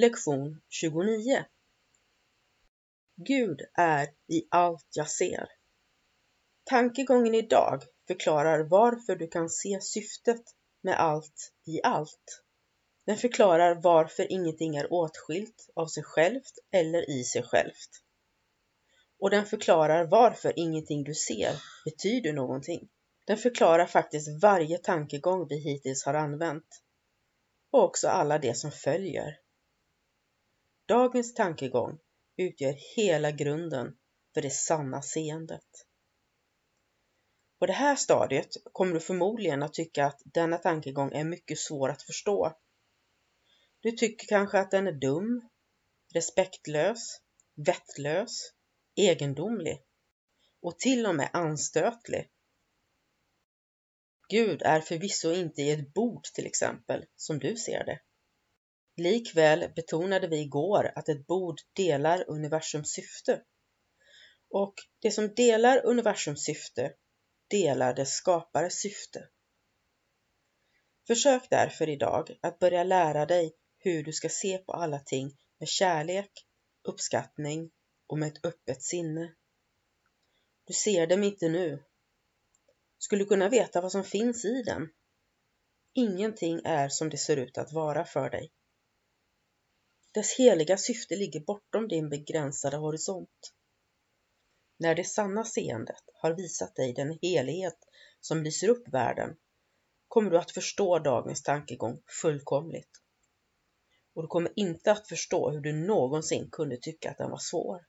Lektion 29 Gud är i allt jag ser. Tankegången idag förklarar varför du kan se syftet med allt i allt. Den förklarar varför ingenting är åtskilt av sig självt eller i sig självt. Och den förklarar varför ingenting du ser betyder någonting. Den förklarar faktiskt varje tankegång vi hittills har använt och också alla det som följer. Dagens tankegång utgör hela grunden för det sanna seendet. På det här stadiet kommer du förmodligen att tycka att denna tankegång är mycket svår att förstå. Du tycker kanske att den är dum, respektlös, vettlös, egendomlig och till och med anstötlig. Gud är förvisso inte i ett bord till exempel, som du ser det. Likväl betonade vi igår att ett bord delar universums syfte. Och det som delar universums syfte delar dess skapares syfte. Försök därför idag att börja lära dig hur du ska se på alla ting med kärlek, uppskattning och med ett öppet sinne. Du ser dem inte nu. Skulle du kunna veta vad som finns i dem? Ingenting är som det ser ut att vara för dig. Dess heliga syfte ligger bortom din begränsade horisont. När det sanna seendet har visat dig den helighet som lyser upp världen kommer du att förstå dagens tankegång fullkomligt. Och du kommer inte att förstå hur du någonsin kunde tycka att den var svår.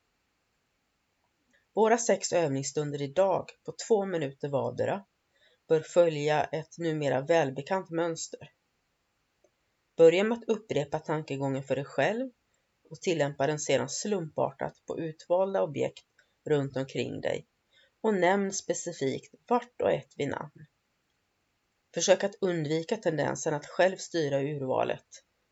Våra sex övningsstunder idag på två minuter vardera bör följa ett numera välbekant mönster. Börja med att upprepa tankegången för dig själv och tillämpa den sedan slumpartat på utvalda objekt runt omkring dig och nämn specifikt vart och ett vid namn. Försök att undvika tendensen att själv styra urvalet,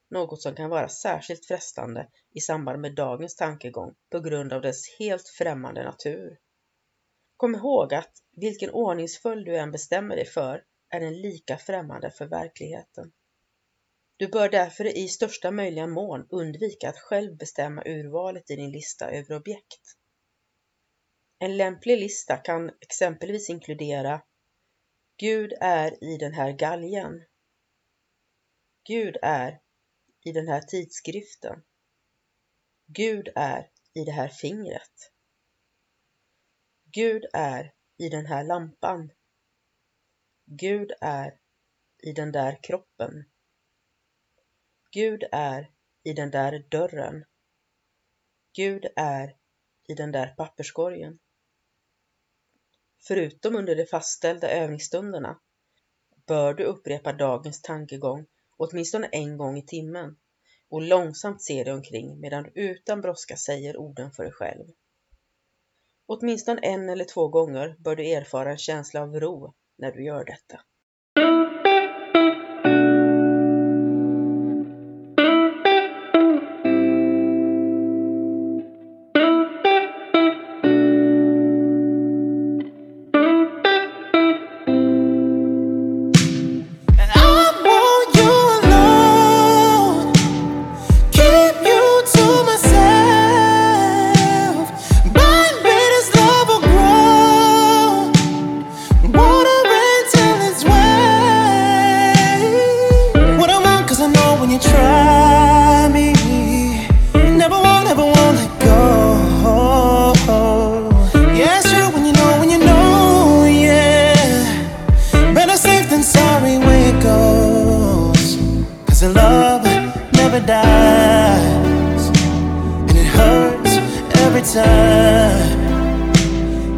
något som kan vara särskilt frestande i samband med dagens tankegång på grund av dess helt främmande natur. Kom ihåg att vilken ordningsföljd du än bestämmer dig för är den lika främmande för verkligheten. Du bör därför i största möjliga mån undvika att själv bestämma urvalet i din lista över objekt. En lämplig lista kan exempelvis inkludera Gud är i den här galgen. Gud är i den här tidskriften. Gud är i det här fingret. Gud är i den här lampan. Gud är i den där kroppen. Gud är i den där dörren. Gud är i den där papperskorgen. Förutom under de fastställda övningsstunderna bör du upprepa dagens tankegång åtminstone en gång i timmen och långsamt se dig omkring medan du utan brådska säger orden för dig själv. Åtminstone en eller två gånger bör du erfara en känsla av ro när du gör detta. Eyes, and it hurts every time.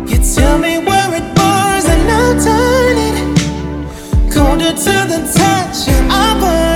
You tell me where it burns, and I'll turn it colder to the touch, and I burned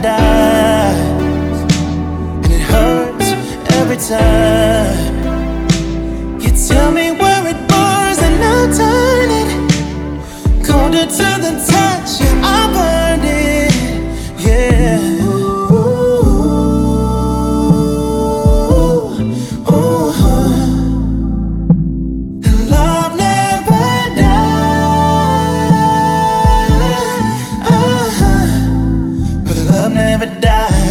paradise, and it hurts every time. never die.